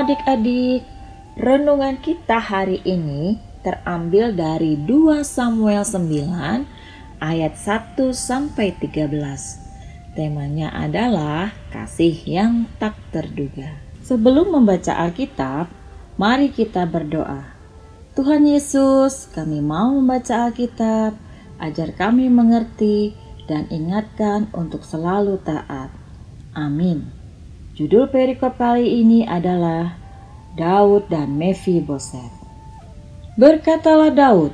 adik-adik, renungan kita hari ini terambil dari 2 Samuel 9 ayat 1 sampai 13. Temanya adalah kasih yang tak terduga. Sebelum membaca Alkitab, mari kita berdoa. Tuhan Yesus, kami mau membaca Alkitab, ajar kami mengerti dan ingatkan untuk selalu taat. Amin. Judul perikop kali ini adalah Daud dan Boset. Berkatalah Daud,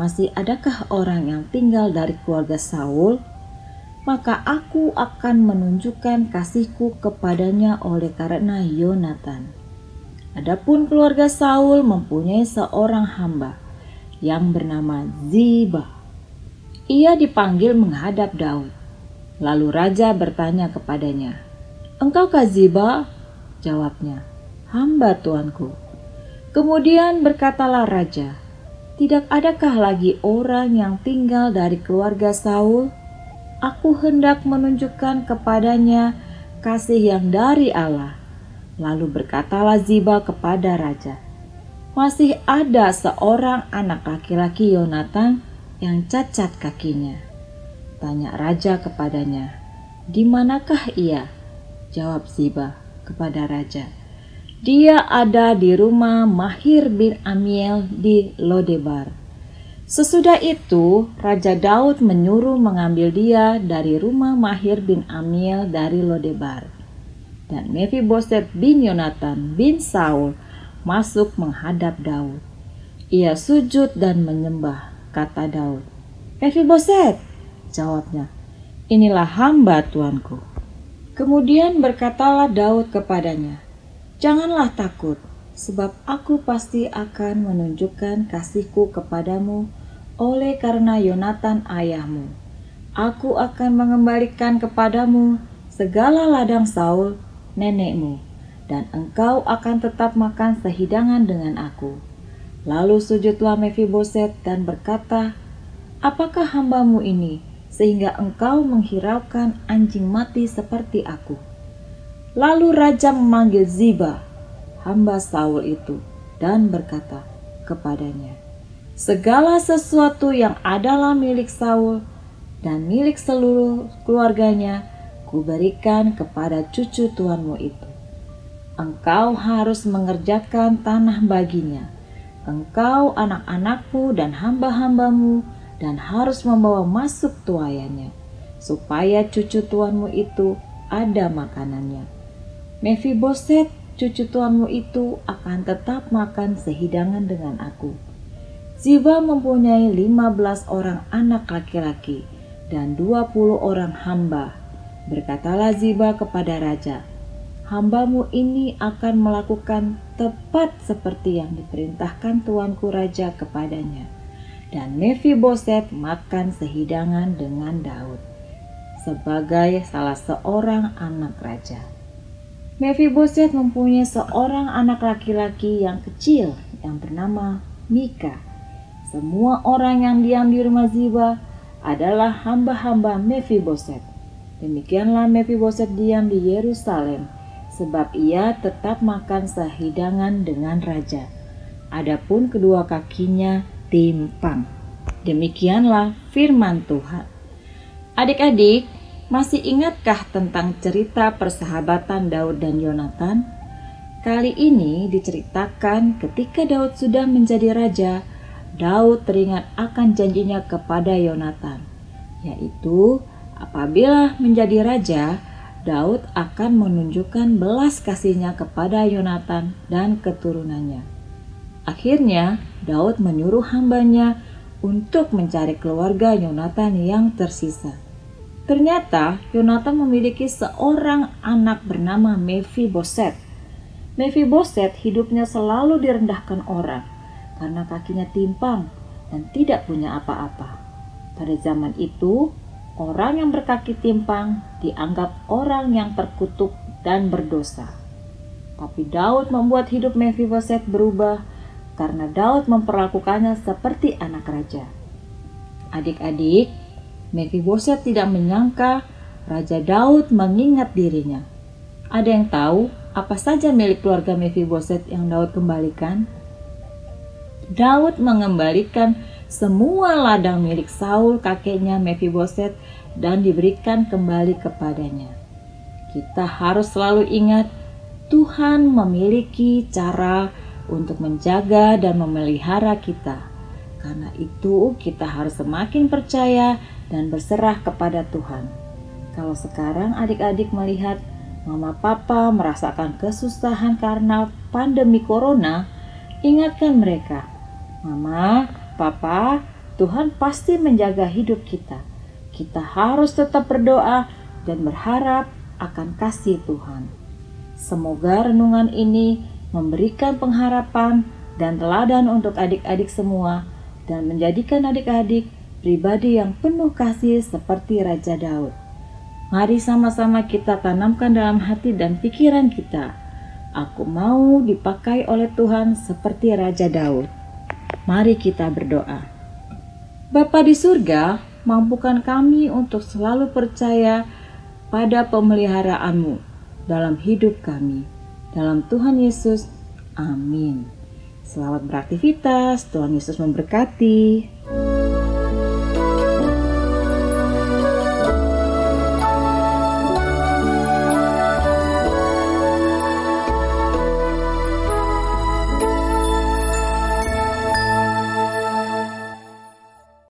masih adakah orang yang tinggal dari keluarga Saul? Maka aku akan menunjukkan kasihku kepadanya oleh karena Yonatan. Adapun keluarga Saul mempunyai seorang hamba yang bernama Ziba. Ia dipanggil menghadap Daud. Lalu raja bertanya kepadanya, Engkau Kaziba? Jawabnya, hamba tuanku. Kemudian berkatalah raja, tidak adakah lagi orang yang tinggal dari keluarga Saul? Aku hendak menunjukkan kepadanya kasih yang dari Allah. Lalu berkatalah Ziba kepada raja, masih ada seorang anak laki-laki Yonatan yang cacat kakinya. Tanya raja kepadanya, di manakah ia? Jawab Ziba kepada raja. Dia ada di rumah Mahir bin Amiel di Lodebar. Sesudah itu, Raja Daud menyuruh mengambil dia dari rumah Mahir bin Amiel dari Lodebar. Dan Mephiboset bin Yonatan bin Saul masuk menghadap Daud. Ia sujud dan menyembah, kata Daud. Mephiboset, jawabnya, inilah hamba tuanku. Kemudian berkatalah Daud kepadanya, "Janganlah takut, sebab aku pasti akan menunjukkan kasihku kepadamu oleh karena Yonatan ayahmu. Aku akan mengembalikan kepadamu segala ladang Saul, nenekmu, dan engkau akan tetap makan sehidangan dengan aku." Lalu sujudlah Mephiboset dan berkata, Apakah hambamu ini sehingga engkau menghiraukan anjing mati seperti aku. Lalu raja memanggil Ziba, hamba Saul itu, dan berkata kepadanya, Segala sesuatu yang adalah milik Saul dan milik seluruh keluarganya, kuberikan kepada cucu tuanmu itu. Engkau harus mengerjakan tanah baginya. Engkau, anak-anakmu, dan hamba-hambamu, dan harus membawa masuk tuayannya, supaya cucu tuanmu itu ada makanannya. Mephiboset, cucu tuanmu itu akan tetap makan sehidangan dengan aku. Ziba mempunyai 15 orang anak laki-laki dan 20 orang hamba. Berkatalah Ziba kepada raja, Hambamu ini akan melakukan tepat seperti yang diperintahkan tuanku raja kepadanya dan Mephiboset makan sehidangan dengan Daud sebagai salah seorang anak raja. Mephiboset mempunyai seorang anak laki-laki yang kecil yang bernama Mika. Semua orang yang diam di rumah Ziba adalah hamba-hamba Mephiboset. Demikianlah Mephiboset diam di Yerusalem sebab ia tetap makan sehidangan dengan raja. Adapun kedua kakinya timpang. Demikianlah firman Tuhan. Adik-adik, masih ingatkah tentang cerita persahabatan Daud dan Yonatan? Kali ini diceritakan ketika Daud sudah menjadi raja, Daud teringat akan janjinya kepada Yonatan, yaitu apabila menjadi raja, Daud akan menunjukkan belas kasihnya kepada Yonatan dan keturunannya. Akhirnya, Daud menyuruh hambanya untuk mencari keluarga Yonatan yang tersisa. Ternyata Yonatan memiliki seorang anak bernama Mephiboset. Mephiboset hidupnya selalu direndahkan orang karena kakinya timpang dan tidak punya apa-apa. Pada zaman itu, orang yang berkaki timpang dianggap orang yang terkutuk dan berdosa. Tapi Daud membuat hidup Mephiboset berubah karena Daud memperlakukannya seperti anak raja. Adik-adik, Mephiboset tidak menyangka Raja Daud mengingat dirinya. Ada yang tahu apa saja milik keluarga Mephiboset yang Daud kembalikan? Daud mengembalikan semua ladang milik Saul kakeknya Mephiboset dan diberikan kembali kepadanya. Kita harus selalu ingat Tuhan memiliki cara untuk menjaga dan memelihara kita. Karena itu, kita harus semakin percaya dan berserah kepada Tuhan. Kalau sekarang adik-adik melihat mama papa merasakan kesusahan karena pandemi corona, ingatkan mereka, "Mama, papa, Tuhan pasti menjaga hidup kita. Kita harus tetap berdoa dan berharap akan kasih Tuhan." Semoga renungan ini memberikan pengharapan dan teladan untuk adik-adik semua dan menjadikan adik-adik pribadi yang penuh kasih seperti Raja Daud. Mari sama-sama kita tanamkan dalam hati dan pikiran kita. Aku mau dipakai oleh Tuhan seperti Raja Daud. Mari kita berdoa. Bapa di surga, mampukan kami untuk selalu percaya pada pemeliharaanmu dalam hidup kami dalam Tuhan Yesus, amin. Selamat beraktivitas, Tuhan Yesus memberkati.